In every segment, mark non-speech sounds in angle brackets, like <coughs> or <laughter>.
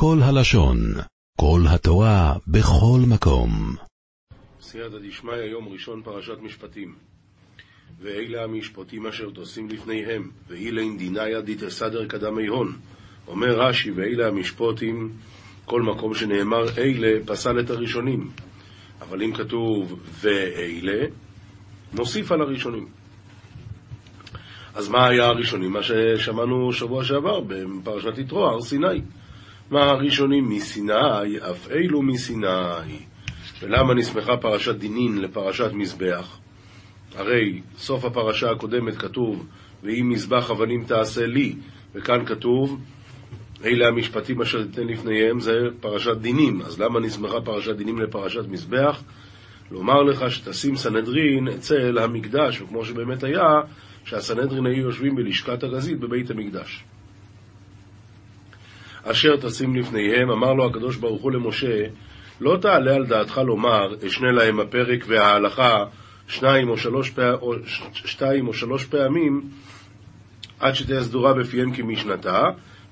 כל הלשון, כל התורה, בכל מקום. סייעתא דשמיא, יום ראשון, פרשת משפטים. ואלה המשפטים אשר תוסים לפניהם, ואילין דיניה דתסדר קדמי הון. אומר רש"י, ואלה המשפטים, כל מקום שנאמר אלה, פסל את הראשונים. אבל אם כתוב ואלה, נוסיף על הראשונים. אז מה היה הראשונים? מה ששמענו שבוע שעבר בפרשת יתרו, הר סיני. מה הראשונים מסיני, אף אלו מסיני. ולמה נסמכה פרשת דינין לפרשת מזבח? הרי סוף הפרשה הקודמת כתוב, ואם מזבח אבנים תעשה לי, וכאן כתוב, אלה המשפטים אשר תתן לפניהם, זה פרשת דינים. אז למה נסמכה פרשת דינים לפרשת מזבח? לומר לך שתשים סנהדרין אצל המקדש, וכמו שבאמת היה, שהסנהדרין היו יושבים בלשכת הגזית בבית המקדש. אשר תשים לפניהם, אמר לו הקדוש ברוך הוא למשה, לא תעלה על דעתך לומר, אשנה להם הפרק וההלכה שניים או שלוש, פע... או שתיים או שלוש פעמים, עד שתהיה סדורה בפיהם כמשנתה,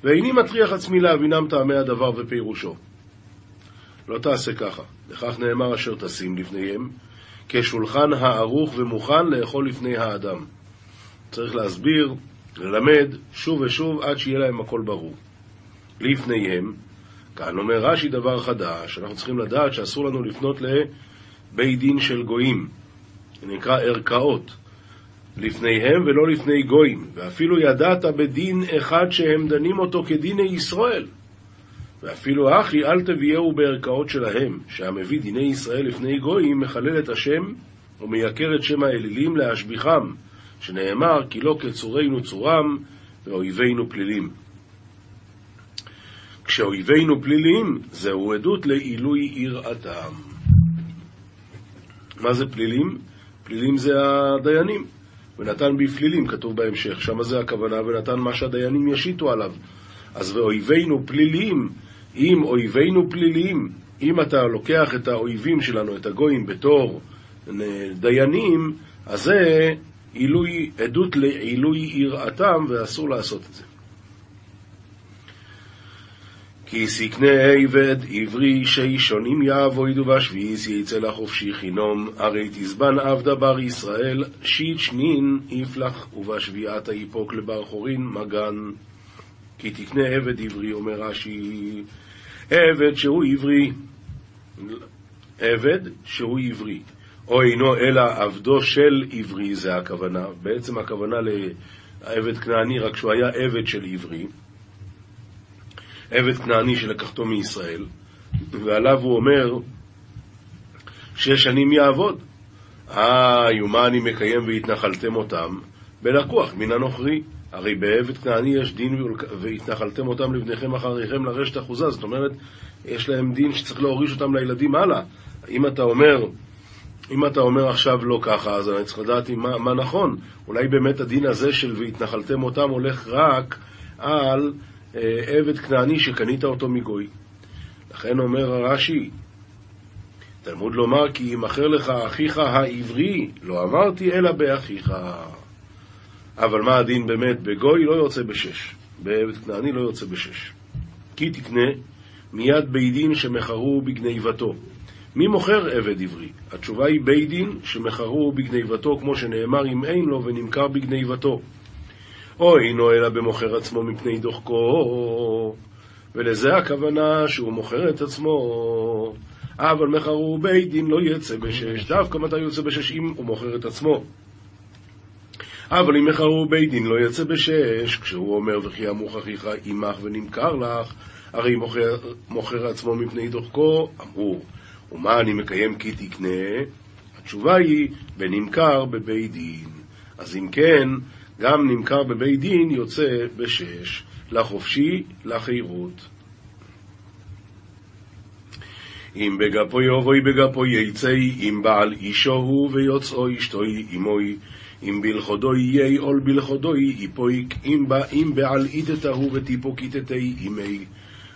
ואיני מטריח עצמי להבינם טעמי הדבר ופירושו. לא תעשה ככה, לכך נאמר אשר תשים לפניהם, כשולחן הערוך ומוכן לאכול לפני האדם. צריך להסביר, ללמד, שוב ושוב, עד שיהיה להם הכל ברור. לפניהם, כאן אומר רש"י דבר חדש, אנחנו צריכים לדעת שאסור לנו לפנות לבית דין של גויים, נקרא ערכאות, לפניהם ולא לפני גויים, ואפילו ידעת בדין אחד שהם דנים אותו כדיני ישראל. ואפילו אחי אל תביאהו בערכאות שלהם, שהמביא דיני ישראל לפני גויים, מחלל את השם ומייקר את שם האלילים להשביחם, שנאמר כי לא כצורנו צורם ואויבינו פלילים. כשאויבינו פלילים, זהו עדות לעילוי יראתם. מה זה פלילים? פלילים זה הדיינים. ונתן בפלילים, כתוב בהמשך, שם זה הכוונה, ונתן מה שהדיינים ישיתו עליו. אז ואויבינו פלילים, אם אויבינו פלילים, אם אתה לוקח את האויבים שלנו, את הגויים, בתור דיינים, אז זה עילוי, עדות לעילוי יראתם, ואסור לעשות את זה. כי סקנה עבד עברי שישונים יעבוידו בשביעיס יצא לחופשי חינום, הרי תזבן עבדה בר ישראל, שיט שנין יפלח, ובשביעת היפוק לבר חורין מגן. כי תקנה עבד עברי, אומר רש"י, עבד שהוא עברי, עבד שהוא עברי, או אינו אלא עבדו של עברי, זה הכוונה, בעצם הכוונה לעבד כנעני, רק שהוא היה עבד של עברי. עבד כנעני שלקחתו מישראל, ועליו הוא אומר, שש שנים יעבוד. איי, ומה אני מקיים והתנחלתם אותם? בלקוח מן הנוכרי. הרי בעבד כנעני יש דין והתנחלתם אותם לבניכם אחריכם לרשת אחוזה. זאת אומרת, יש להם דין שצריך להוריש אותם לילדים הלאה. אם אתה אומר, אם אתה אומר עכשיו לא ככה, אז אני צריך לדעת מה, מה נכון. אולי באמת הדין הזה של והתנחלתם אותם הולך רק על עבד כנעני שקנית אותו מגוי. לכן אומר הרש"י, תלמוד לומר כי ימכר לך אחיך העברי, לא אמרתי אלא באחיך. אבל מה הדין באמת? בגוי לא יוצא בשש, בעבד כנעני לא יוצא בשש. כי תקנה מיד בית דין שמכרו בגניבתו. מי מוכר עבד עברי? התשובה היא בית דין שמכרו בגניבתו, כמו שנאמר אם אין לו ונמכר בגניבתו. או אינו אלא במוכר עצמו מפני דוחקו, ולזה הכוונה שהוא מוכר את עצמו. אבל מכרו בית דין לא יצא בשש, דווקא מתי יוצא בשש אם הוא מוכר את עצמו. אבל אם מכרו בית דין לא יצא בשש, כשהוא אומר וכי אמוך אחיך עמך ונמכר לך, הרי מוכר, מוכר עצמו מפני דוחקו, אמור. ומה אני מקיים כי תקנה? התשובה היא, ונמכר בבית דין. אז אם כן, גם נמכר בבית דין יוצא בשש, לחופשי, לחירות. אם בגפו יבואי בגפו יצאי, אם בעל אישו הוא ויוצאו אשתוי עמוי, אם בלכודו יהיה עול בלכודו יפויק, אם, אם בעל איתתה הוא וטיפוק איתתי עמי.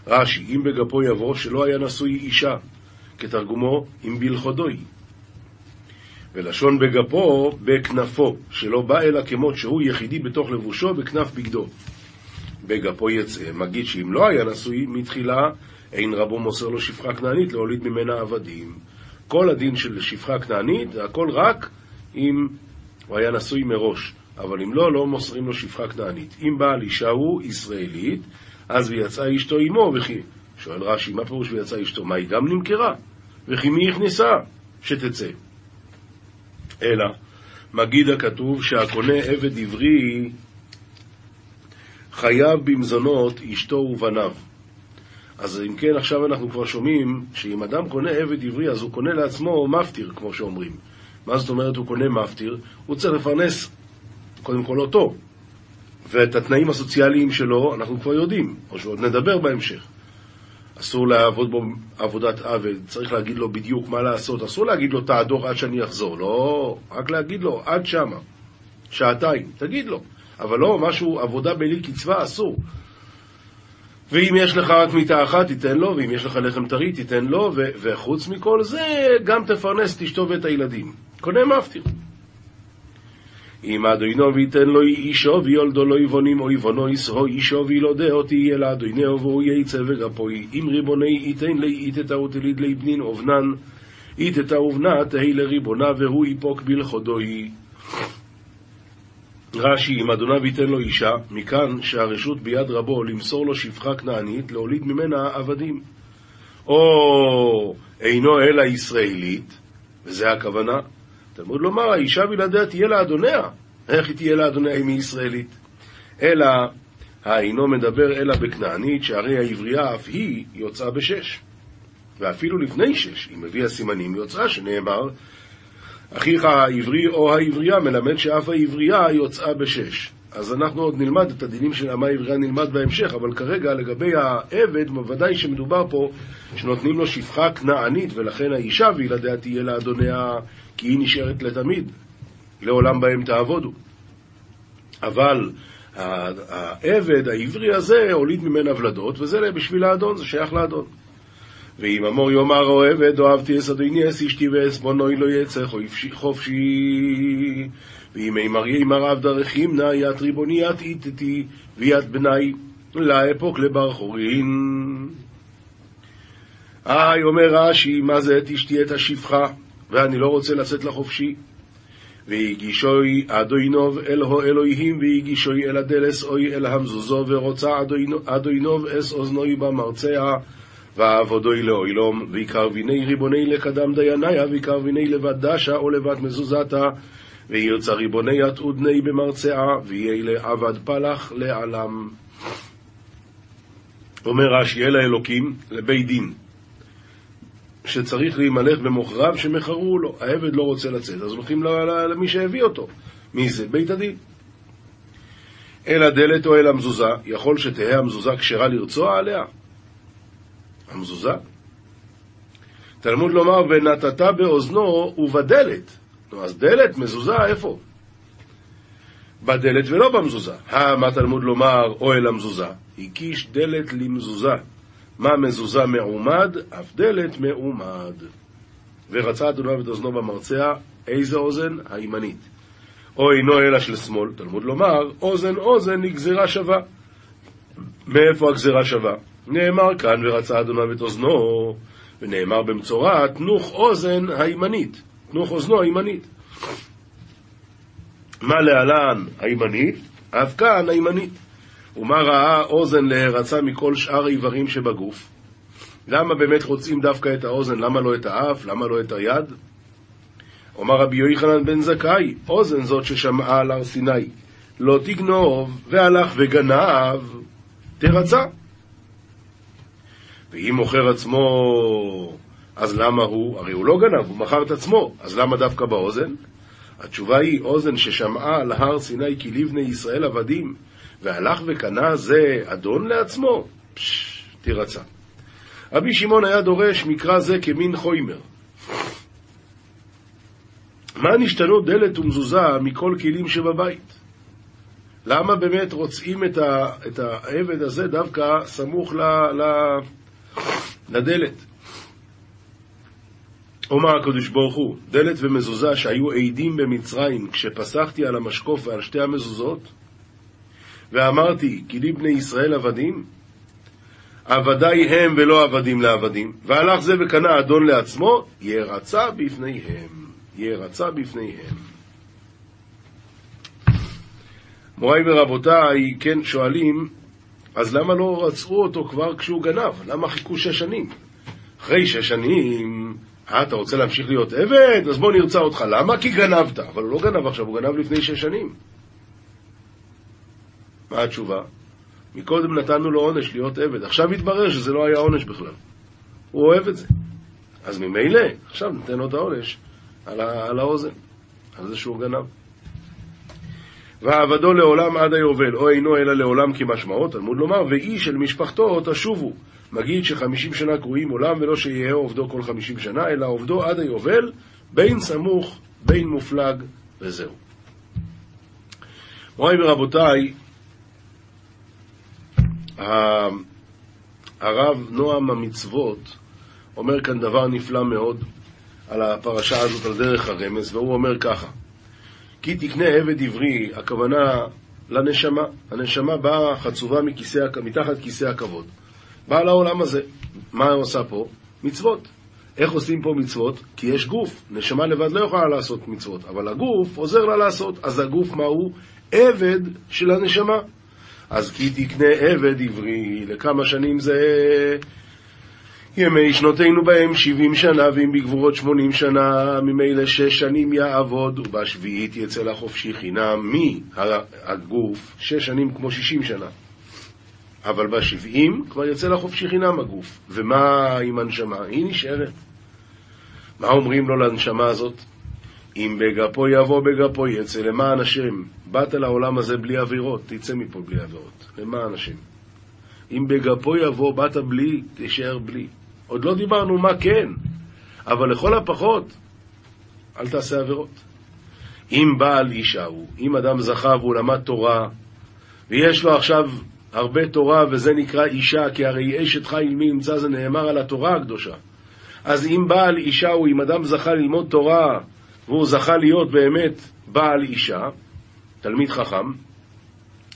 רש"י, אם בגפו יבוא שלא היה נשוי אישה, כתרגומו, אם בלכודוי. ולשון בגפו, בכנפו, שלא בא אלא כמות שהוא יחידי בתוך לבושו, בכנף בגדו. בגפו יצא, מגיד שאם לא היה נשוי מתחילה, אין רבו מוסר לו שפחה כנענית להוליד ממנה עבדים. כל הדין של שפחה כנענית, הכל רק אם הוא היה נשוי מראש. אבל אם לא, לא מוסרים לו שפחה כנענית. אם בעל אישה הוא ישראלית, אז ויצאה אשתו עמו, וכי... שואל רש"י, מה פירוש ויצאה אשתו? מה, היא גם נמכרה? וכי מי הכניסה? שתצא. אלא, מגיד הכתוב שהקונה עבד עברי חייב במזונות אשתו ובניו. אז אם כן, עכשיו אנחנו כבר שומעים שאם אדם קונה עבד עברי, אז הוא קונה לעצמו מפטיר, כמו שאומרים. מה זאת אומרת הוא קונה מפטיר? הוא צריך לפרנס קודם כל אותו. ואת התנאים הסוציאליים שלו אנחנו כבר יודעים, או שעוד נדבר בהמשך. אסור לעבוד בו עבודת עוול, צריך להגיד לו בדיוק מה לעשות, אסור להגיד לו תעדור עד שאני אחזור, לא, רק להגיד לו עד שמה, שעתיים, תגיד לו, אבל לא משהו, עבודה בלי קצבה, אסור. ואם יש לך רק מיטה אחת, תיתן לו, ואם יש לך לחם טרי, תיתן לו, ו- וחוץ מכל זה, גם תפרנס את אשתו ואת הילדים. קונה מפטיר. אם אדוינו ויתן לו אישו ויולדו לו יבונים או יבונו ישרו אישו וילודהו תהיה לאדוינהו והוא יצא וגפוי אם ריבוני ייתן לי איתתא ותליד לי בנין אובנן איתתא ובנה תהי לריבונה והוא יפוק בלכודוי רש"י, אם אדוניו ייתן לו אישה, מכאן שהרשות ביד רבו למסור לו שפחה כנענית, להוליד ממנה עבדים. או אינו אלא ישראלית, וזה הכוונה, תלמוד לומר, האישה בלעדיה תהיה לאדוניה. איך היא תהיה לאדוניה אם היא ישראלית? אלא, האינו מדבר אלא בכנענית, שהרי העברייה אף היא יוצאה בשש. ואפילו לפני שש, אם הביאה סימנים, יוצאה שנאמר, אחיך העברי או העברייה מלמד שאף העברייה יוצאה בשש. אז אנחנו עוד נלמד את הדינים של אמה העברייה נלמד בהמשך, אבל כרגע לגבי העבד, בוודאי שמדובר פה שנותנים לו שפחה כנענית, ולכן האישה וילדיה תהיה לאדוניה, כי היא נשארת לתמיד, לעולם בהם תעבודו. אבל העבד העברי הזה הוליד ממנה ולדות, וזה בשביל האדון, זה שייך לאדון. ואם אמור יאמר אוהבת, אוהבתי אס אדוני אס אשתי ואס בונוי לא יצא חופשי. ואם אמר יאמר עבד דרכימנה ית ריבוני ית איתתי וית בני לאפוק לבר חורין. איי, אומר רש"י, מה זה את אשתי את השפחה, ואני לא רוצה לצאת לחופשי. והגישוי אדוינוב אל הו אלוהים, והגישוי אל הדלס אוי אל המזוזו, ורוצה אדוינוב אס אוזנוי במרצע. ועבודוי לאוילום, ויקרביני ריבוני לקדם דייניה, ויקרביני לבד דשה או לבד מזוזתה, וירצה ריבוני עתודני במרצעה, ויהיה לעבד פלח לעלם. אומר רש"י, אל האלוקים לבית דין, שצריך להימלך במוכריו שמכרו לו, העבד לא רוצה לצאת, אז הולכים למי שהביא אותו. מי זה? בית הדין. אל הדלת או אל המזוזה, יכול שתהא המזוזה כשרה לרצוע עליה? המזוזה. תלמוד לומר, ונתת באוזנו ובדלת. נו, אז דלת, מזוזה, איפה? בדלת ולא במזוזה. מה תלמוד לומר, אוהל המזוזה? הקיש דלת למזוזה. מה מזוזה מעומד? אף דלת מעומד. ורצה אדוני את אוזנו במרצע, איזה אוזן? הימנית. או אינו אלא של שמאל, תלמוד לומר, אוזן אוזן היא גזירה שווה. מאיפה הגזירה שווה? נאמר כאן, ורצה אדוני את אוזנו, ונאמר במצורע, תנוך אוזן הימנית, תנוך אוזנו הימנית. מה להלן הימנית? אף כאן הימנית. ומה ראה אוזן להרצה מכל שאר האיברים שבגוף? למה באמת רוצים דווקא את האוזן? למה לא את האף? למה לא את היד? אומר רבי יוחנן בן זכאי, אוזן זאת ששמעה על הר סיני, לא תגנוב, והלך וגנב, תרצה. ואם מוכר עצמו, אז למה הוא? הרי הוא לא גנב, הוא מכר את עצמו, אז למה דווקא באוזן? התשובה היא, אוזן ששמעה על הר סיני כי לבני ישראל עבדים, והלך וקנה זה אדון לעצמו? פשש, תירצה. רבי שמעון היה דורש מקרא זה כמין חוימר. מה נשתנו דלת ומזוזה מכל כלים שבבית? למה באמת רוצים את, ה, את העבד הזה דווקא סמוך ל, ל, לדלת. אומר הקדוש ברוך הוא, דלת ומזוזה שהיו עדים במצרים כשפסחתי על המשקוף ועל שתי המזוזות, ואמרתי, כי לי בני ישראל עבדים? עבדי הם ולא עבדים לעבדים. והלך זה וקנה אדון לעצמו, ירצה בפניהם. ירצה בפניהם. מוריי ורבותיי, כן, שואלים, אז למה לא רצחו אותו כבר כשהוא גנב? למה חיכו שש שנים? אחרי שש שנים, אה, אתה רוצה להמשיך להיות עבד? אז בוא נרצה אותך. למה? כי גנבת. אבל הוא לא גנב עכשיו, הוא גנב לפני שש שנים. מה התשובה? מקודם נתנו לו עונש להיות עבד. עכשיו התברר שזה לא היה עונש בכלל. הוא אוהב את זה. אז ממילא, עכשיו ניתן לו את העונש על, על האוזן, על זה שהוא גנב. ועבדו לעולם עד היובל, או אינו אלא לעולם כמשמעו, תלמוד לומר, ואיש אל משפחתו תשובו. מגיד שחמישים שנה קרויים עולם, ולא שיהיה עובדו כל חמישים שנה, אלא עובדו עד היובל, בין סמוך, בין מופלג, וזהו. מוריי ורבותיי, הרב נועם המצוות אומר כאן דבר נפלא מאוד על הפרשה הזאת, על דרך הרמז, והוא אומר ככה: כי תקנה עבד עברי, הכוונה לנשמה. הנשמה באה חצובה מכיסא, מתחת כיסא הכבוד. באה לעולם הזה. מה היא עושה פה? מצוות. איך עושים פה מצוות? כי יש גוף. נשמה לבד לא יכולה לעשות מצוות, אבל הגוף עוזר לה לעשות. אז הגוף מה הוא? עבד של הנשמה. אז כי תקנה עבד עברי, לכמה שנים זה ימי שנותינו בהם שבעים שנה, ואם בגבורות שמונים שנה, ממילא שש שנים יעבוד, ובשביעית יצא לחופשי חינם מהגוף, שש שנים כמו שישים שנה. אבל בשבעים כבר יצא לחופשי חינם הגוף. ומה עם הנשמה? היא נשארת. מה אומרים לו לנשמה הזאת? אם בגפו יבוא בגפו יצא, למען השם. באת לעולם הזה בלי עבירות, תצא מפה בלי עבירות. למען השם. אם בגפו יבוא, באת בלי, תישאר בלי. עוד לא דיברנו מה כן, אבל לכל הפחות, אל תעשה עבירות. אם בעל אישה הוא, אם אדם זכה והוא למד תורה, ויש לו עכשיו הרבה תורה, וזה נקרא אישה, כי הרי אשת חיל מי ימצא זה נאמר על התורה הקדושה. אז אם בעל אישה הוא, אם אדם זכה ללמוד תורה, והוא זכה להיות באמת בעל אישה, תלמיד חכם,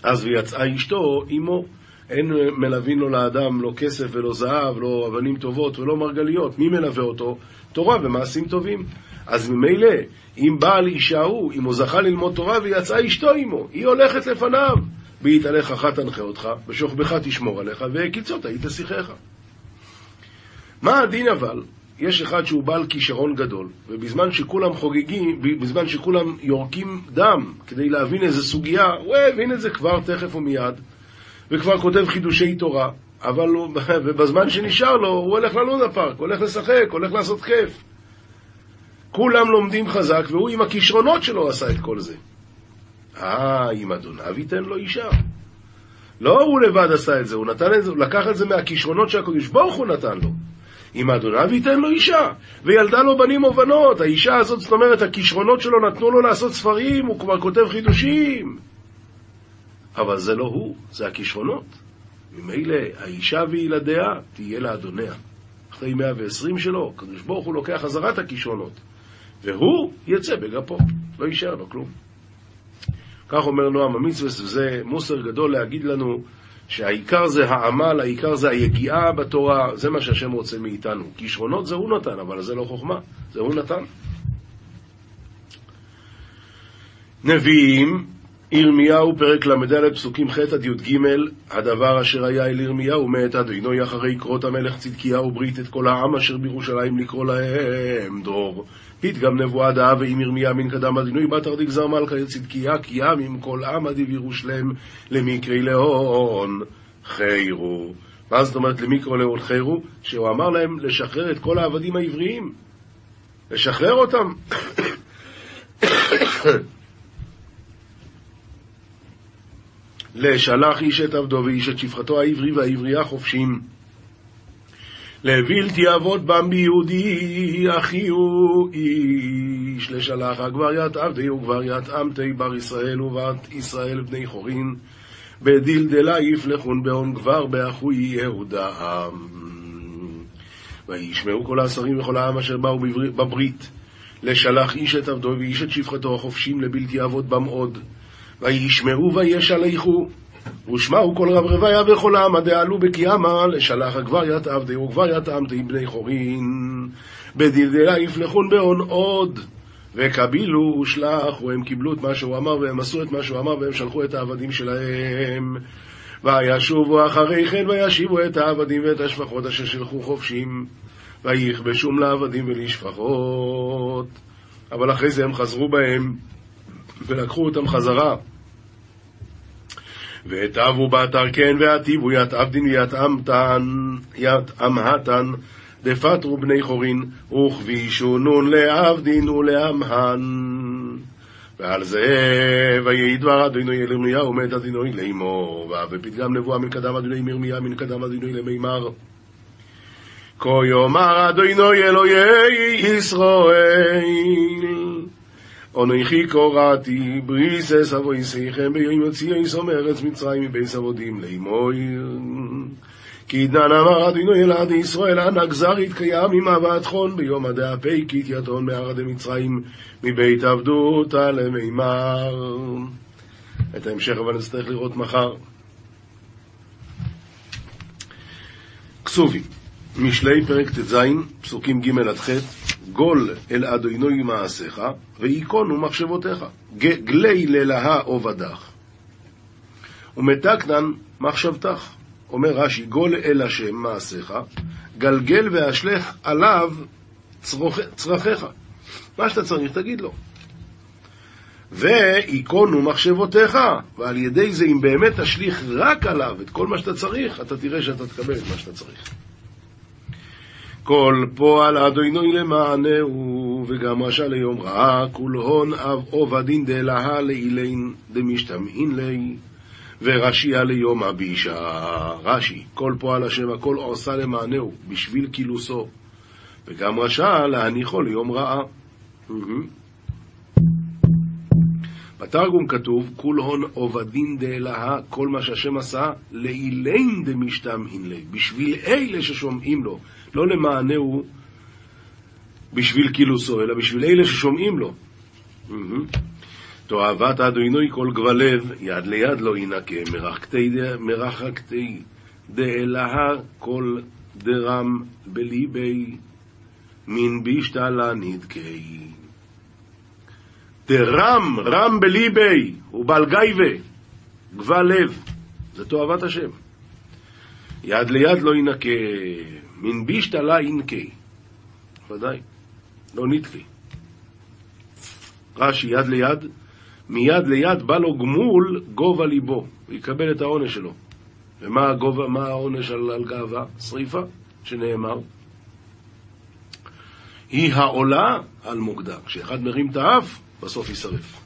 אז ויצאה אשתו עמו. אין מלווין לו לאדם לא כסף ולא זהב, לא אבנים טובות ולא מרגליות. מי מלווה אותו? תורה ומעשים טובים. אז ממילא, אם בעל אישה הוא, אם הוא זכה ללמוד תורה ויצאה אשתו עמו, היא הולכת לפניו. בהתהלך אחת תנחה אותך, בשוכבך תשמור עליך, וקיצות היית שיחיך. מה הדין אבל? יש אחד שהוא בעל כישרון גדול, ובזמן שכולם חוגגים, בזמן שכולם יורקים דם כדי להבין איזה סוגיה, הוא הבין את זה כבר תכף ומיד, וכבר כותב חידושי תורה, אבל הוא, <laughs> ובזמן שנשאר לו, הוא הולך ללונה פארק, הולך לשחק, הולך לעשות כיף. כולם לומדים חזק, והוא עם הכישרונות שלו עשה את כל זה. אה, אם אדוניו ייתן לו אישה. לא הוא לבד עשה את זה, הוא נתן את זה, הוא לקח את זה מהכישרונות שהקדוש ברוך הוא נתן לו. אם אדוניו ייתן לו אישה, וילדה לו בנים או בנות. האישה הזאת, זאת אומרת, הכישרונות שלו נתנו לו לעשות ספרים, הוא כבר כותב חידושים. אבל זה לא הוא, זה הכישרונות. ממילא האישה וילדיה תהיה לאדוניה. אחרי 120 שלו, הקדוש ברוך הוא לוקח חזרה את הכישרונות, והוא יצא בגפו, לא יישאר לו כלום. כך אומר נועם המצווה, וזה מוסר גדול להגיד לנו שהעיקר זה העמל, העיקר זה היגיעה בתורה, זה מה שהשם רוצה מאיתנו. כישרונות זה הוא נתן, אבל זה לא חוכמה, זה הוא נתן. נביאים ירמיהו, פרק ל"ד, פסוקים ח' עד י"ג, הדבר אשר היה אל ירמיהו מאת אדוני אחרי קרות המלך צדקיהו ברית את כל העם אשר בירושלים לקרוא להם דור. פתגם נבואה דאה ואם ירמיה מן קדם אדינוי בת ארדיק זר מלכה צדקיה כי עם עם כל עם עדי בירושלם למקרי להון חיירו. מה זאת אומרת למיקרו להון חיירו? שהוא אמר להם לשחרר את כל העבדים העבריים. לשחרר אותם. <coughs> לשלח איש את עבדו ואיש את שפחתו העברי והעברייה חופשים. לבלתי אבות בם ביהודי אחי הוא איש. לשלח הגבר יתעבדי וגבר יתעמתי בר ישראל ובת ישראל בני חורין. בדלדלה יפלחון בהון גבר באחוי יהודה וישמעו כל השרים וכל העם אשר באו בברית לשלח איש את עבדו ואיש את שפחתו החופשים לבלתי אבות בם עוד. וישמעו וישלחו ושמעו כל רב רוויה וכל העם הדעלו בקיאמה לשלח הגבריית עבדי וגבריית עמתי בני חורין. בדלדלה יפלחון בהון עוד וקבילו ושלח והם קיבלו את מה שהוא אמר והם עשו את מה שהוא אמר והם שלחו את העבדים שלהם. וישובו אחרי כן וישיבו את העבדים ואת השפחות אשר שלחו חופשים ויכבשום לעבדים ולשפחות. אבל אחרי זה הם חזרו בהם ולקחו אותם חזרה והטבו באתר כן והטיבו יתעבדין ויתאמתן יתאמהתן דפטרו בני חורין וכבישו נון לעבדין ולעמהן ועל זה ויהי דבר אדוני אל ירמיהו מת אדוני לאמור ופתגם נבואה מן קדם אדוני מירמיה מן קדם אדוני למימר. כה יאמר אדוני אלוהי ישראל אנכי קוראתי בריסס אבויסיכם ביום יוציאיסו מארץ מצרים מביס עבודים לאמור. כי דנן אמר אדוני אלעד ישראל אנא גזר יתקיים ממבט חון ביום הדאפי כי יתון מערד מצרים מבית עבדותה למימר את ההמשך אבל נצטרך לראות מחר. כסובי משלי פרק ט"ז, פסוקים ג' עד ח', גול אל אדוני מעשיך, וייכונו מחשבותיך. גלי ללהה עובדך. ומתקנן מחשבתך. אומר רש"י, גול אל השם מעשיך, גלגל ואשלך עליו. צרכיך. מה שאתה צריך, תגיד לו. וייכונו מחשבותיך, ועל ידי זה, אם באמת תשליך רק עליו את כל מה שאתה צריך, אתה תראה שאתה תקבל את מה שאתה צריך. כל פועל אדוני למענהו, וגם רשע ליום רעה, כול הון אב עובדין דלהה לאילין דמשתמעין לי, ורשיה ליום הבישה. רש"י, כל פועל השם הכל עושה למענהו, בשביל קילוסו, וגם רשע להניחו ליום רעה. בתרגום כתוב, כול הון עובדין דאלהה, כל מה שהשם עשה, לאילין דמשתמעין לי, בשביל אלה ששומעים לו. לא למענהו בשביל קילוסו, אלא בשביל אלה ששומעים לו. תועבת אדוני כל גבלב, יד ליד לא ינקה, מרחקתי דאלה כל דרם בליבי, מן בישתלה נדקי. דרם, רם בליבי, ובעל גייבה, גבל לב, זה תועבת השם. יד ליד לא ינקה, מן בישתא לה אינקי. ודאי, לא נתקי. רש"י יד ליד, מיד ליד בא לו גמול גובה ליבו, הוא יקבל את העונש שלו. ומה הגובה, מה העונש על, על גאווה? שריפה, שנאמר. היא העולה על מוקדה. כשאחד מרים את האף, בסוף יישרף.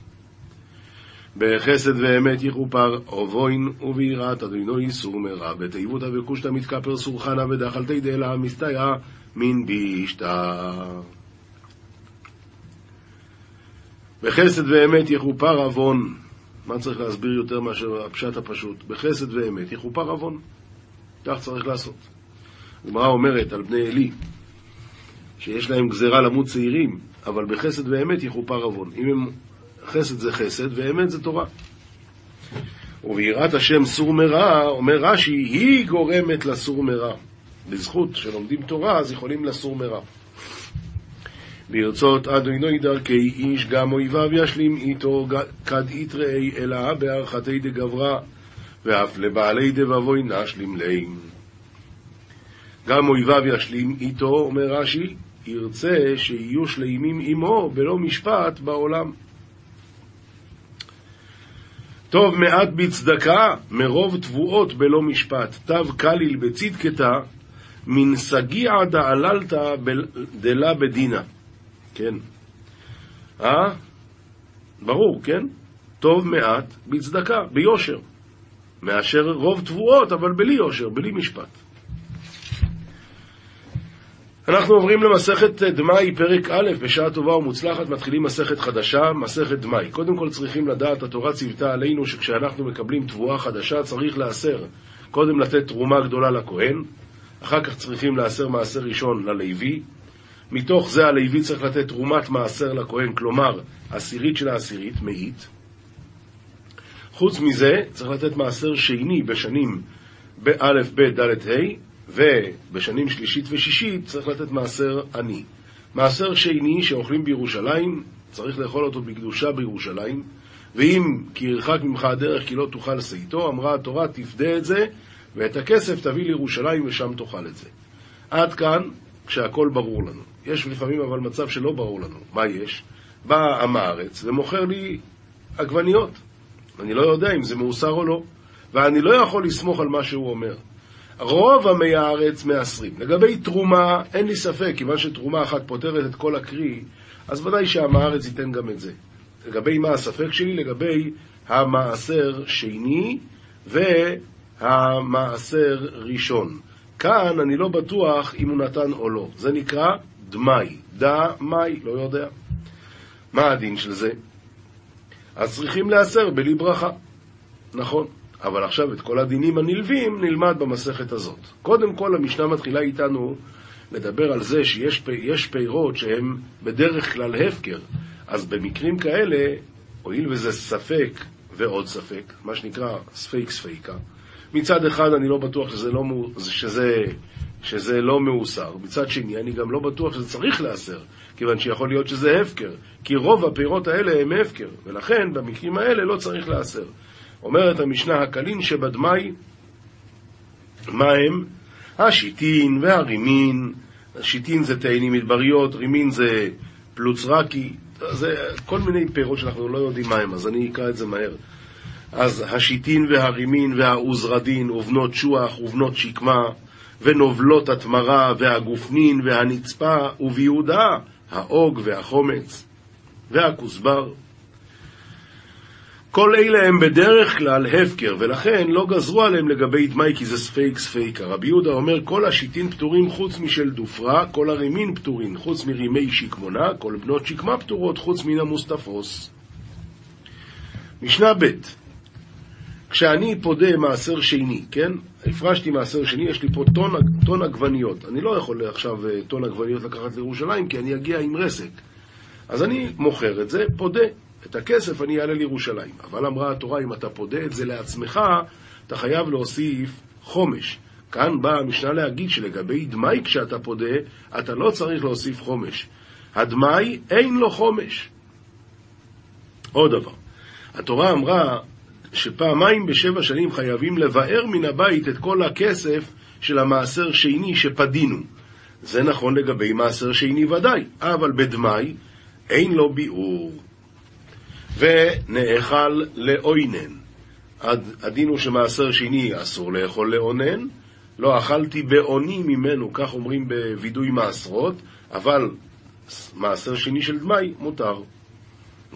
בחסד ואמת יכופר, אובוין וביראת אדינו איסור מרע, בתיבותא וקושטא מתכפר סורחנה ודחלתי דאלה מסתייע מן בישתא. בחסד ואמת יכופר עוון. מה צריך להסביר יותר מאשר הפשט הפשוט? בחסד ואמת יכופר עוון. כך צריך לעשות. הגמרא אומרת על בני עלי, שיש להם גזרה למות צעירים, אבל בחסד ואמת יכופר עוון. אם הם חסד זה חסד, ואמת זה תורה. וביראת השם סור מרע, אומר רש"י, היא גורמת לסור מרע. בזכות שלומדים תורה, אז יכולים לסור מרע. ברצות אדוני דרכי איש, גם אויביו ישלים איתו, כד יתראי אלא בהערכתי דגברה, ואף לבעלי דבבוי נשלים להם. גם אויביו ישלים איתו, אומר רש"י, ירצה שיהיו שלימים עמו בלא משפט בעולם. טוב מעט בצדקה, מרוב תבואות בלא משפט. תו קליל בצדקתה, מן סגיע דעללתא דלה בדינה. כן. אה? ברור, כן? טוב מעט בצדקה, ביושר. מאשר רוב תבואות, אבל בלי יושר, בלי משפט. אנחנו עוברים למסכת דמאי, פרק א', בשעה טובה ומוצלחת, מתחילים מסכת חדשה, מסכת דמאי. קודם כל צריכים לדעת, התורה ציוותה עלינו שכשאנחנו מקבלים תבואה חדשה צריך לעשר. קודם לתת תרומה גדולה לכהן, אחר כך צריכים לעשר מעשר ראשון ללוי. מתוך זה הלוי צריך לתת תרומת מעשר לכהן, כלומר, עשירית של העשירית, מאית. חוץ מזה, צריך לתת מעשר שני בשנים בא', ב', ד', ה', ובשנים שלישית ושישית צריך לתת מעשר עני. מעשר שני שאוכלים בירושלים, צריך לאכול אותו בקדושה בירושלים, ואם כי ירחק ממך הדרך כי לא תאכל שאיתו, אמרה התורה תפדה את זה, ואת הכסף תביא לירושלים ושם תאכל את זה. עד כאן, כשהכול ברור לנו. יש לפעמים אבל מצב שלא ברור לנו. מה יש? בא עם הארץ ומוכר לי עגבניות. אני לא יודע אם זה מאוסר או לא, ואני לא יכול לסמוך על מה שהוא אומר. רוב עמי הארץ מעשרים. לגבי תרומה, אין לי ספק, כיוון שתרומה אחת פותרת את כל הקרי, אז ודאי שעם הארץ ייתן גם את זה. לגבי מה הספק שלי? לגבי המעשר שני והמעשר ראשון. כאן אני לא בטוח אם הוא נתן או לא. זה נקרא דמאי. דמאי, לא יודע. מה הדין של זה? אז צריכים להסר בלי ברכה. נכון. אבל עכשיו את כל הדינים הנלווים נלמד במסכת הזאת. קודם כל המשנה מתחילה איתנו לדבר על זה שיש פירות שהם בדרך כלל הפקר. אז במקרים כאלה, הואיל וזה ספק ועוד ספק, מה שנקרא ספייק ספייקה, מצד אחד אני לא בטוח שזה לא, שזה, שזה לא מאוסר, מצד שני אני גם לא בטוח שזה צריך להסר, כיוון שיכול להיות שזה הפקר, כי רוב הפירות האלה הם הפקר, ולכן במקרים האלה לא צריך להסר. אומרת המשנה הקלין שבדמאי, מה הם? השיטין והרימין, השיטין זה תאנים מדבריות, רימין זה פלוצרקי, זה כל מיני פירות שאנחנו לא יודעים מה הם, אז אני אקרא את זה מהר. אז השיטין והרימין והעוזרדין ובנות שוח ובנות שקמה ונובלות התמרה והגופנין והנצפה וביהודה האוג והחומץ והכוסבר כל אלה הם בדרך כלל הפקר, ולכן לא גזרו עליהם לגבי דמאי כי זה ספק ספיקא. רבי יהודה אומר, כל השיתין פטורים חוץ משל דיופרה, כל הרימין פטורים חוץ מרימי שקמונה, כל בנות שקמה פטורות חוץ מן המוסטפות. משנה ב' כשאני פודה מעשר שני, כן? הפרשתי מעשר שני, יש לי פה טון, טון עגבניות. אני לא יכול עכשיו אה, טון עגבניות לקחת לירושלים, כי אני אגיע עם רסק. אז אני מוכר את זה, פודה. את הכסף אני אעלה לירושלים. אבל אמרה התורה, אם אתה פודה את זה לעצמך, אתה חייב להוסיף חומש. כאן באה המשנה להגיד שלגבי דמאי כשאתה פודה, אתה לא צריך להוסיף חומש. הדמאי אין לו חומש. עוד דבר, התורה אמרה שפעמיים בשבע שנים חייבים לבאר מן הבית את כל הכסף של המעשר שני שפדינו. זה נכון לגבי מעשר שני ודאי, אבל בדמאי אין לו ביאור. ונאכל לאוינן. הדין הוא שמעשר שני אסור לאכול לאונן, לא אכלתי באוני ממנו, כך אומרים בווידוי מעשרות, אבל מעשר שני של דמאי מותר.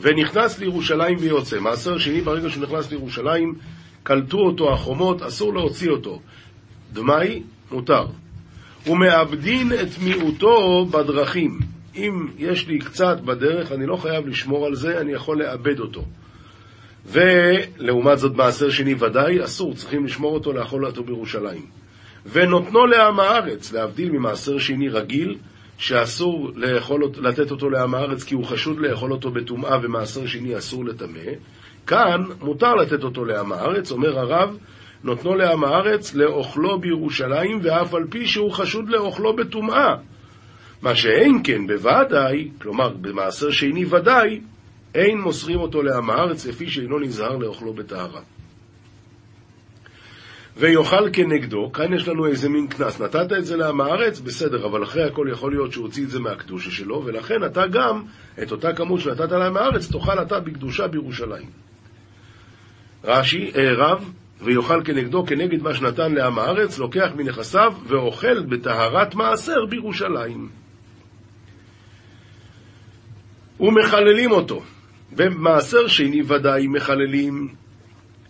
ונכנס לירושלים ויוצא. מעשר שני, ברגע שהוא נכנס לירושלים, קלטו אותו החומות, אסור להוציא אותו. דמאי, מותר. ומאבדין את מיעוטו בדרכים. אם יש לי קצת בדרך, אני לא חייב לשמור על זה, אני יכול לאבד אותו. ולעומת זאת, מעשר שני ודאי אסור, צריכים לשמור אותו, לאכול אותו בירושלים. ונותנו לעם הארץ, להבדיל ממעשר שני רגיל, שאסור לאכול, לתת אותו לעם הארץ כי הוא חשוד לאכול אותו בטומאה ומעשר שני אסור לטמא, כאן מותר לתת אותו לעם הארץ, אומר הרב, נותנו לעם הארץ לאוכלו בירושלים ואף על פי שהוא חשוד לאוכלו בטומאה. מה שאין כן בוודאי, כלומר במעשר שני ודאי, אין מוסרים אותו לעם הארץ לפי שאינו נזהר לאוכלו בטהרה. ויאכל כנגדו, כאן יש לנו איזה מין קנס. נתת את זה לעם הארץ, בסדר, אבל אחרי הכל יכול להיות שהוא הוציא את זה מהקדושה שלו, ולכן אתה גם, את אותה כמות שנתת לעם הארץ, תאכל אתה בקדושה בירושלים. רש"י, אה, רב, ויאכל כנגדו, כנגד מה שנתן לעם הארץ, לוקח מנכסיו ואוכל בטהרת מעשר בירושלים. ומחללים אותו. במעשר שני ודאי מחללים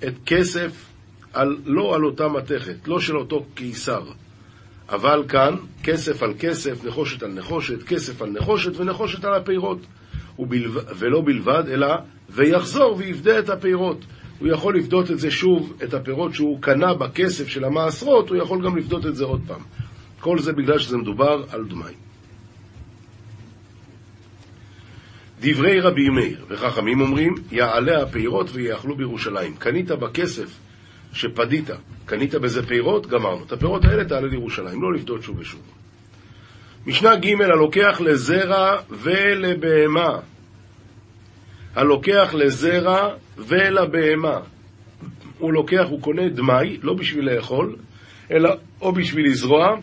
את כסף על, לא על אותה מתכת, לא של אותו קיסר. אבל כאן, כסף על כסף, נחושת על נחושת, כסף על נחושת ונחושת על הפירות. ובלו... ולא בלבד, אלא ויחזור ויפדה את הפירות. הוא יכול לפדות את זה שוב, את הפירות שהוא קנה בכסף של המעשרות, הוא יכול גם לפדות את זה עוד פעם. כל זה בגלל שזה מדובר על דמי. דברי רבי מאיר, וחכמים אומרים, יעלה הפירות ויאכלו בירושלים. קנית בכסף שפדית, קנית בזה פירות, גמרנו. את הפירות האלה תעלה לירושלים, לא לפדות שוב ושוב. משנה ג' הלוקח לזרע ולבהמה. הלוקח לזרע ולבהמה. הוא לוקח, הוא קונה דמאי, לא בשביל לאכול, אלא או בשביל לזרוע,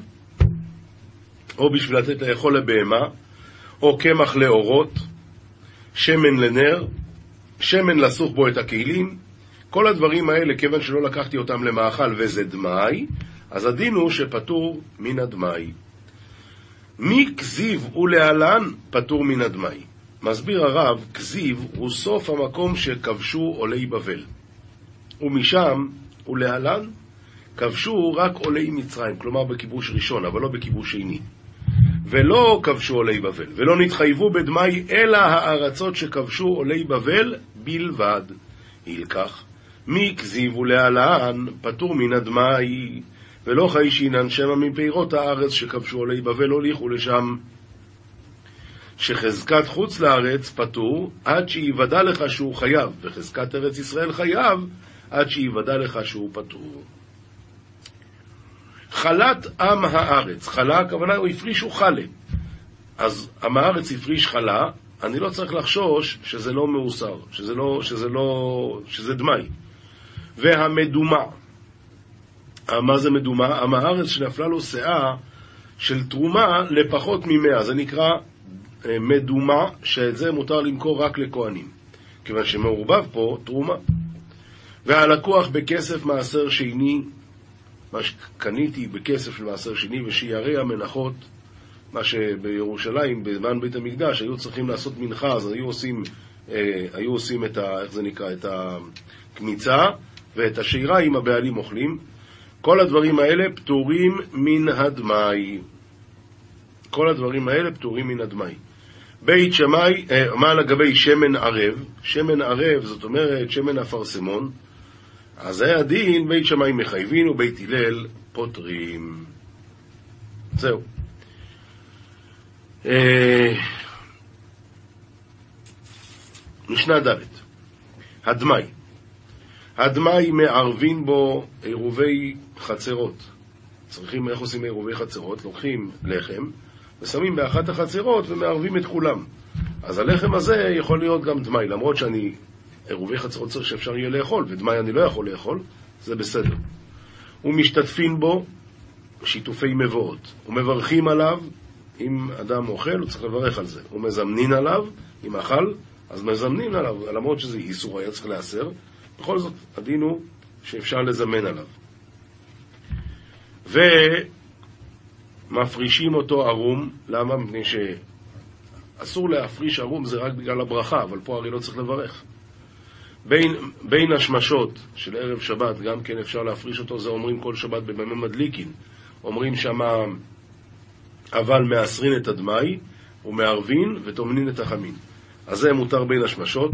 או בשביל לתת לאכול לבהמה, או קמח לאורות, שמן לנר, שמן לסוך בו את הכלים. כל הדברים האלה, כיוון שלא לקחתי אותם למאכל וזה דמאי, אז הדין הוא שפטור מן הדמאי. מי כזיב ולהלן פטור מן הדמאי. מסביר הרב, כזיב הוא סוף המקום שכבשו עולי בבל. ומשם, ולהלן, כבשו רק עולי מצרים, כלומר בכיבוש ראשון, אבל לא בכיבוש שני. ולא כבשו עולי בבל, ולא נתחייבו בדמי, אלא הארצות שכבשו עולי בבל בלבד. ילקח, מי כזיבו להלן, פטור מן הדמי, ולא חיישינן שמא מפירות הארץ שכבשו עולי בבל הוליכו לשם. שחזקת חוץ לארץ פטור עד שיוודע לך שהוא חייב, וחזקת ארץ ישראל חייב עד שיוודע לך שהוא פטור. חלת עם הארץ, חלה הכוונה הוא הפרישו חלה. אז עם הארץ הפריש חלה, אני לא צריך לחשוש שזה לא מאוסר, שזה לא, שזה לא, שזה דמי. והמדומה, מה זה מדומה? עם הארץ שנפלה לו שאה של תרומה לפחות ממאה, זה נקרא אה, מדומה, שאת זה מותר למכור רק לכהנים, כיוון שמעורבב פה תרומה. והלקוח בכסף מעשר שני מה שקניתי בכסף של מעשר שני, ושיירי המנחות, מה שבירושלים, בזמן בית המקדש, היו צריכים לעשות מנחה, אז היו עושים, אה, היו עושים את ה... איך זה נקרא? את הקמיצה, ואת השירה עם הבעלים אוכלים. כל הדברים האלה פטורים מן הדמאי. כל הדברים האלה פטורים מן הדמאי. בית שמאי, אה, מה לגבי שמן ערב? שמן ערב, זאת אומרת שמן אפרסמון. אז זה הדין, בית שמאי מחייבים ובית הלל פותרים. זהו. אה, משנה ד' הדמאי הדמאי מערבין בו עירובי חצרות. צריכים, איך עושים עירובי חצרות? לוקחים לחם ושמים באחת החצרות ומערבים את כולם. אז הלחם הזה יכול להיות גם דמאי, למרות שאני עירובי חצרות צריך שאפשר יהיה לאכול, ודמאי אני לא יכול לאכול, זה בסדר. ומשתתפים בו שיתופי מבואות, ומברכים עליו, אם אדם אוכל, הוא צריך לברך על זה. ומזמנין עליו, אם אכל, אז מזמנין עליו, למרות שזה איסור היה צריך להיאסר, בכל זאת, הדין הוא שאפשר לזמן עליו. ומפרישים אותו ערום, למה? מפני שאסור להפריש ערום זה רק בגלל הברכה, אבל פה הרי לא צריך לברך. בין, בין השמשות של ערב שבת, גם כן אפשר להפריש אותו, זה אומרים כל שבת במימי מדליקין. אומרים שמה, אבל מעשרין את הדמאי, ומערבין וטומנין את החמין. אז זה מותר בין השמשות.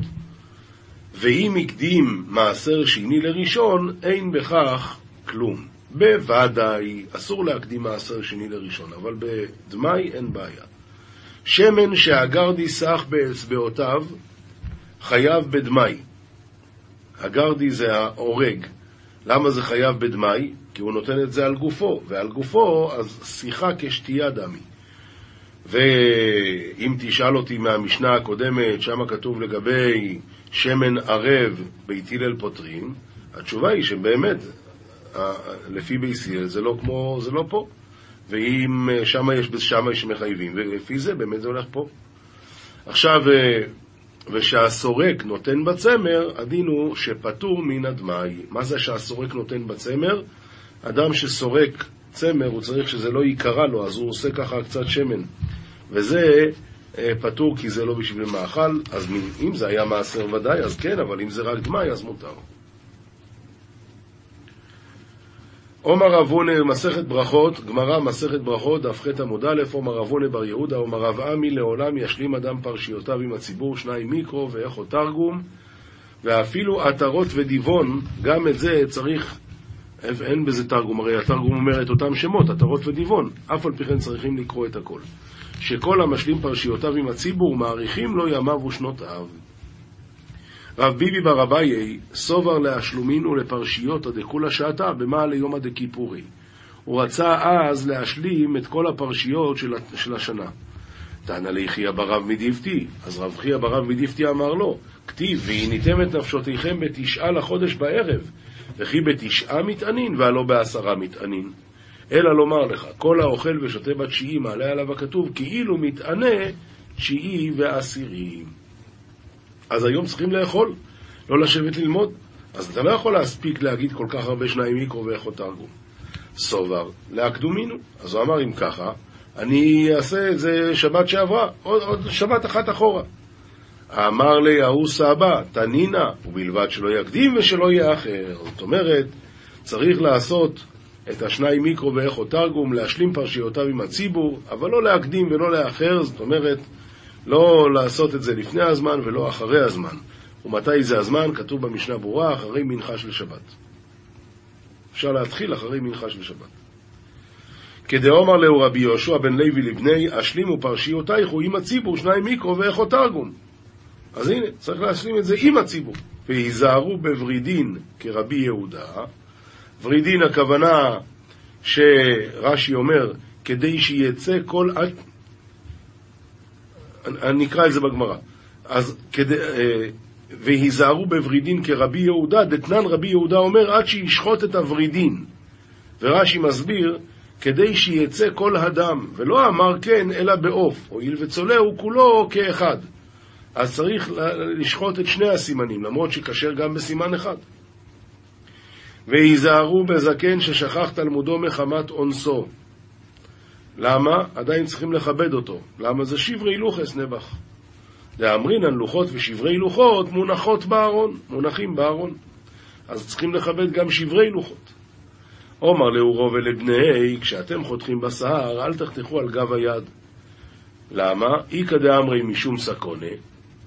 ואם הקדים מעשר שני לראשון, אין בכך כלום. בוודאי, אסור להקדים מעשר שני לראשון, אבל בדמאי אין בעיה. שמן שהגרדי סח באצבעותיו, חייב בדמאי. הגרדי זה ההורג. למה זה חייב בדמאי? כי הוא נותן את זה על גופו, ועל גופו אז שיחה כשתייה דמי. ואם תשאל אותי מהמשנה הקודמת, שם כתוב לגבי שמן ערב בית הלל פותרים, התשובה היא שבאמת, לפי ביסיאל זה לא כמו, זה לא פה. ואם שם יש, שם יש מחייבים, ולפי זה באמת זה הולך פה. עכשיו, ושהסורק נותן בצמר, הדין הוא שפטור מן הדמאי. מה זה שהסורק נותן בצמר? אדם שסורק צמר, הוא צריך שזה לא ייקרע לו, אז הוא עושה ככה קצת שמן. וזה אה, פטור כי זה לא בשביל מאכל, אז אם זה היה מעשר ודאי, אז כן, אבל אם זה רק דמאי, אז מותר. עומר אבונה מסכת ברכות, גמרא מסכת ברכות, דף ח עמוד א', עומר אבונה בר יהודה, עומר רב עמי לעולם ישלים אדם פרשיותיו עם הציבור, שניים מיקרו ואיכו תרגום, ואפילו עטרות ודיבון, גם את זה צריך אין בזה תרגום, הרי התרגום אומר את אותם שמות, עטרות ודיבון, אף על פי כן צריכים לקרוא את הכל. שכל המשלים פרשיותיו עם הציבור, מעריכים לו ימיו ושנותיו. רב ביבי בר אביי, סובר להשלומין ולפרשיות הדכולה שעתה, במעל ליומא דכיפורי. הוא רצה אז להשלים את כל הפרשיות של, של השנה. תנא לי חייא ברב מדיפתי, אז רב חייא ברב מדיפתי אמר לו, כתיב, והניתם את נפשותיכם בתשעה לחודש בערב, וכי בתשעה מטענין, והלא בעשרה מטענין. אלא לומר לך, כל האוכל ושותה בתשיעי, מעלה עליו הכתוב, כאילו מתענה תשיעי ועשירים. אז היום צריכים לאכול, לא לשבת ללמוד. אז אתה לא יכול להספיק להגיד כל כך הרבה שניים מיקרו ואיכו תרגום. סובר, להקדומינו. אז הוא אמר, אם ככה, אני אעשה את זה שבת שעברה, עוד, עוד שבת אחת אחורה. אמר לי ההוא סבא, תנינה, ובלבד שלא יקדים ושלא יאחר. זאת אומרת, צריך לעשות את השניים מיקרו ואיכו תרגום, להשלים פרשיותיו עם הציבור, אבל לא להקדים ולא לאחר, זאת אומרת, לא לעשות את זה לפני הזמן ולא אחרי הזמן. ומתי זה הזמן? כתוב במשנה ברורה, אחרי מנחה של שבת. אפשר להתחיל אחרי מנחה של שבת. כדאמר להו רבי יהושע בן לוי לבני, השלימו פרשיותייך הוא עם הציבור, שניים מיקרו ואיכו תרגום. אז הנה, צריך להשלים את זה עם הציבור. והיזהרו בוורידין כרבי יהודה. ורידין הכוונה שרש"י אומר, כדי שיצא כל... אני אקרא את זה בגמרא. אז כדי... אה, והיזהרו בוורידין כרבי יהודה, דתנן רבי יהודה אומר עד שישחוט את הוורידין. ורש"י מסביר, כדי שיצא כל הדם, ולא אמר כן אלא בעוף, הואיל וצולהו כולו כאחד. אז צריך לשחוט את שני הסימנים, למרות שכשר גם בסימן אחד. והיזהרו בזקן ששכח תלמודו מחמת אונסו. למה? עדיין צריכים לכבד אותו. למה? זה שברי לוחס נבח. דאמרינן לוחות ושברי לוחות מונחות בארון, מונחים בארון. אז צריכים לכבד גם שברי לוחות. עומר לאורו ולבני, כשאתם חותכים בשר, אל תחתכו על גב היד. למה? איכא דאמרי משום סקונה,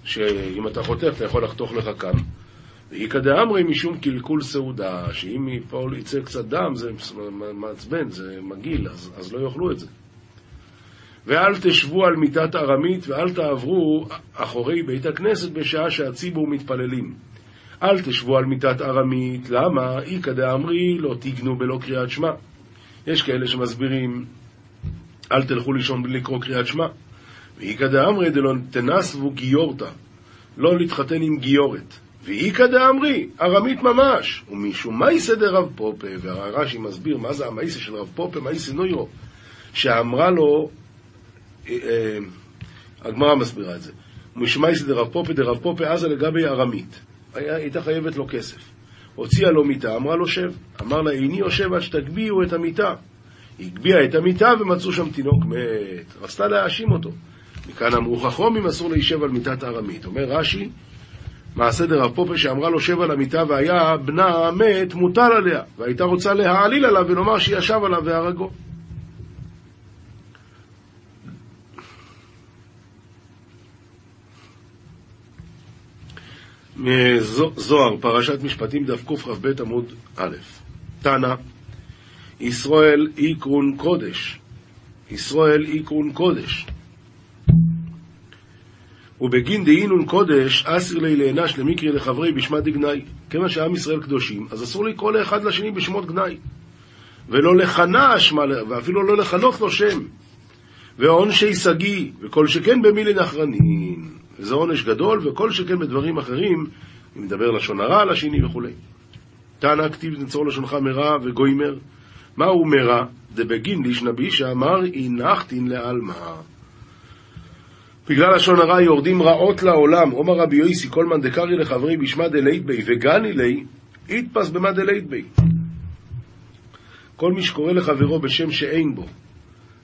שאם אתה חותך אתה יכול לחתוך לך כאן. ואיכא דאמרי משום קלקול סעודה, שאם מפה יצא קצת דם זה מעצבן, זה מגעיל, אז, אז לא יאכלו את זה. ואל תשבו על מיטת ארמית ואל תעברו אחורי בית הכנסת בשעה שהציבור מתפללים. אל תשבו על מיטת ארמית, למה? איכא דאמרי לא תיגנו בלא קריאת שמע. יש כאלה שמסבירים, אל תלכו לישון בלי לקרוא קריאת שמע. ואיכא דאמרי דלא תנסבו גיורתא, לא להתחתן עם גיורת. ואיכא דאמרי, ארמית ממש, ומשום מייסא דרב פופה, והרש"י מסביר מה זה המייסא של רב פופה, מייסא נוירו, שאמרה לו, הגמרא מסבירה את זה, ומשום מייסא דרב פופה דרב פופה עזה לגבי ארמית, הייתה חייבת לו כסף. הוציאה לו מיטה, אמרה לו שב. אמר לה, איני יושב עד שתגביהו את המיטה. הגביהה את המיטה ומצאו שם תינוק מת. רצתה להאשים אותו. מכאן אמרו חכרומים אסור להישב על מיטת ארמית. אומר רש"י, מעשה דרב פופה שאמרה לו שב על המיטה והיה בנה מת מוטל עליה, והייתה רוצה להעליל עליו ולומר שישב עליו והרגו. מזוהר, פרשת משפטים, דף קכ"ב עמוד א', תנא, ישראל איקרון קודש, ישראל איקרון קודש. ובגין דהינון קודש, אסיר לי לענש למקרי לחברי בשמת דגנאי. כיוון שעם ישראל קדושים, אז אסור לקרוא לאחד לשני בשמות גנאי. ולא לכנה אשמה, ואפילו לא לכנות לו שם. ועונשי שגיא, וכל שכן במילין אחרנין. וזה עונש גדול, וכל שכן בדברים אחרים, אם מדבר לשון הרע על השני וכולי. תנא כתיב נצור לשונך מרע וגוימר. מהו מרע? דבגין לישנא בישא אמר הנחתין לעלמא. בגלל לשון הרע יורדים רעות לעולם. עומר רבי יויסי, מאן דקרי לחברי בשמא דלית בי וגני לי, יתפס במא דלית בי. כל מי שקורא לחברו בשם שאין בו,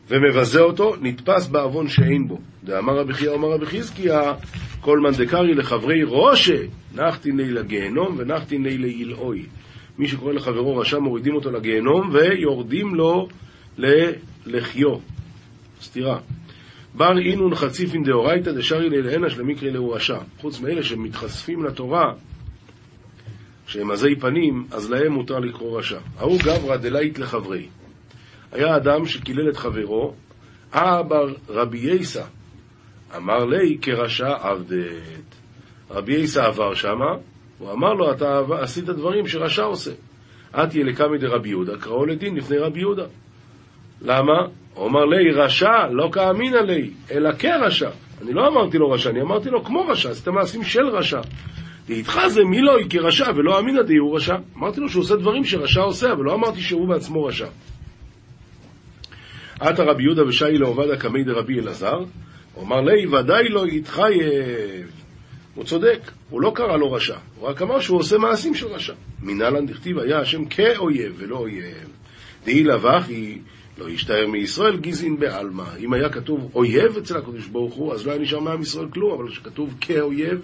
ומבזה אותו, נתפס בעוון שאין בו. דאמר רבי חייא אמר רבי חזקיה, כל מאן דקרי לחברי רושה, נחתין לי לגיהנום ונחתין לי לעילאוי. מי שקורא לחברו רשע מורידים אותו לגיהנום ויורדים לו ללחיו. סתירה. בר אינון חציפין דאורייתא דשארי לילהנה שלמקרי לאו רשע. חוץ מאלה שמתחשפים לתורה, שהם עזי פנים, אז להם מותר לקרוא רשע. ההוא גברא דלית לחברי. היה אדם שקילל את חברו, אבר רבי יסא, אמר לי כרשע עבדת. רבי יסא עבר שמה, הוא אמר לו, אתה עשית דברים שרשע עושה. את יהיה לקמי דרבי יהודה, קראו לדין לפני רבי יהודה. למה? הוא אמר לי, רשע, לא כאמינא לי, אלא כרשע. אני לא אמרתי לו רשע, אני אמרתי לו כמו רשע, עשית מעשים של רשע. ואיתך זה מי לא כרשע ולא אמינא די הוא רשע. אמרתי לו שהוא עושה דברים שרשע עושה, אבל לא אמרתי שהוא בעצמו רשע. עתה רבי יהודה ושי לעובדא קמי דרבי אלעזר, הוא אמר לי, ודאי לא יתחייב. הוא צודק, הוא לא קרא לו רשע, הוא רק אמר שהוא עושה מעשים של רשע. מנהלן דכתיב היה השם כאויב ולא אויב. דהי לבך היא לא ישתער מישראל גזעין בעלמא. אם היה כתוב אויב אצל הקדוש ברוך הוא, אז לא היה נשאר מעם ישראל כלום, אבל כשכתוב כאויב,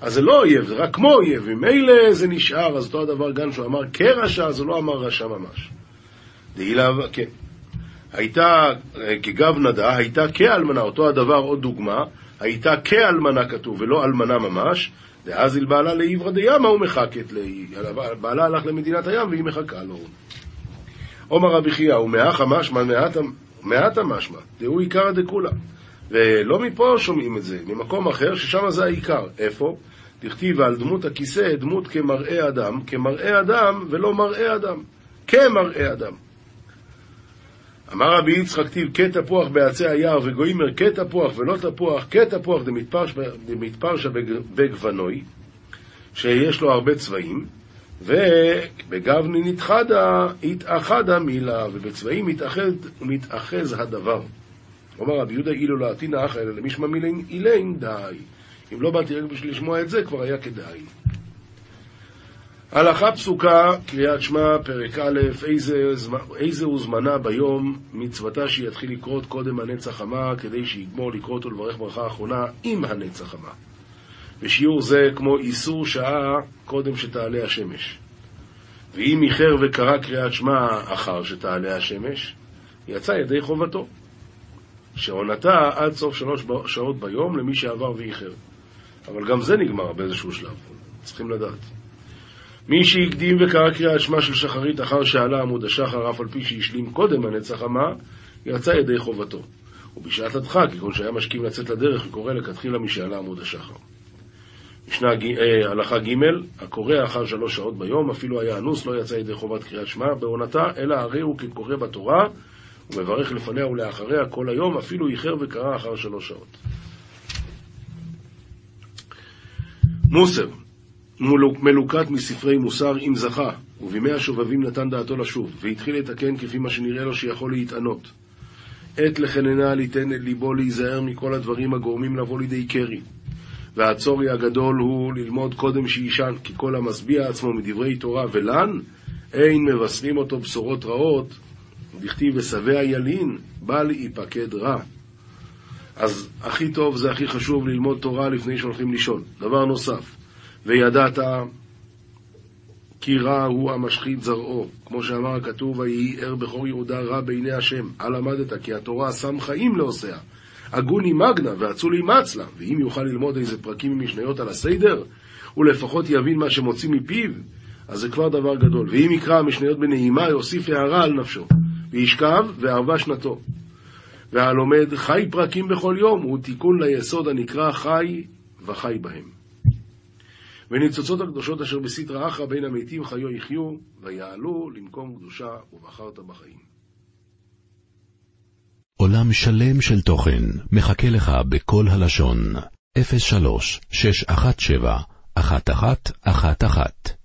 אז זה לא אויב, זה רק כמו אויב. ממילא זה נשאר, אז אותו הדבר גם שהוא אמר כרשע, אז הוא לא אמר רשע ממש. דהי לבך, כן. הייתה כגב נדה, הייתה כאלמנה, אותו הדבר, עוד דוגמה, הייתה כאלמנה כתוב, ולא אלמנה ממש, דאז אל בעלה לעברה דימה ומחקת, בעלה הלך למדינת הים והיא מחכה לו. עומר רבי חייא, ומאחה משמע מעטה משמע, דהו עיקרא דכולה. ולא מפה שומעים את זה, ממקום אחר, ששם זה העיקר. איפה? דכתיב על דמות הכיסא, דמות כמראה אדם, כמראה אדם ולא מראה אדם, כמראה אדם. אמר רבי יצחק טיב, כתפוח בעצי היער וגוימר כתפוח ולא תפוח, כתפוח דמתפרשה בגוונוי, שיש לו הרבה צבעים, ובגבני נתחדה, התאחדה מילה, ובצבעים מתאחד ומתאחז הדבר. אומר רבי יהודה, אילו לא עתינא אחא אלא למשמע מילין אילין די. אם לא באתי רק בשביל לשמוע את זה, כבר היה כדאי. הלכה פסוקה, קריאת שמע, פרק א', איזה, איזה הוא זמנה ביום, מצוותה שיתחיל לקרות קודם הנצח חמה, כדי שיגמור לקרוא אותו לברך ברכה אחרונה עם הנצח חמה. בשיעור זה כמו איסור שעה קודם שתעלה השמש. ואם איחר וקרא קריאת שמע אחר שתעלה השמש, יצא ידי חובתו, שעונתה עד סוף שלוש שעות ביום למי שעבר ואיחר. אבל גם זה נגמר באיזשהו שלב, צריכים לדעת. מי שהקדים וקרא קריאת שמע של שחרית אחר שעלה עמוד השחר, אף על פי שהשלים קודם הנצח המה, יצא ידי חובתו. ובשעת הדחק, ככל שהיה משכים לצאת לדרך, וקורא לכתחילה משעלה עמוד השחר. משנה אה, הלכה ג' הקורא אחר שלוש שעות ביום, אפילו היה אנוס, לא יצא ידי חובת קריאת שמע בעונתה, אלא הרי הוא כקורא בתורה, ומברך לפניה ולאחריה כל היום, אפילו איחר וקרא אחר שלוש שעות. מוסר מלוקט מספרי מוסר אם זכה, ובימי השובבים נתן דעתו לשוב, והתחיל לתקן כפי מה שנראה לו שיכול להתענות. עת לחננה ליתן את ליבו להיזהר מכל הדברים הגורמים לבוא לידי קרי. והצורי הגדול הוא ללמוד קודם שיישן, כי כל המשביע עצמו מדברי תורה ולן, אין מבשרים אותו בשורות רעות, דכתיב ושבע ילין, בל יפקד רע. אז הכי טוב זה הכי חשוב ללמוד תורה לפני שהולכים לישון. דבר נוסף, וידעת כי רע הוא המשחית זרעו, כמו שאמר הכתוב, ויהי ער בכור יהודה רע בעיני השם. על למדת, כי התורה שם חיים לעושיה. הגוני מגנה ואצולי מצלה, ואם יוכל ללמוד איזה פרקים ממשניות על הסדר, הוא לפחות יבין מה שמוציא מפיו, אז זה כבר דבר גדול. ואם יקרא המשניות בנעימה, יוסיף הערה על נפשו, וישכב וערבה שנתו. והלומד חי פרקים בכל יום, הוא תיקון ליסוד הנקרא חי וחי בהם. וניצוצות הקדושות אשר בסטרא אחרא בין המתים חיו יחיו, ויעלו למקום קדושה ובחרת בחיים. עולם שלם של תוכן מחכה לך בכל הלשון, 03 617 1111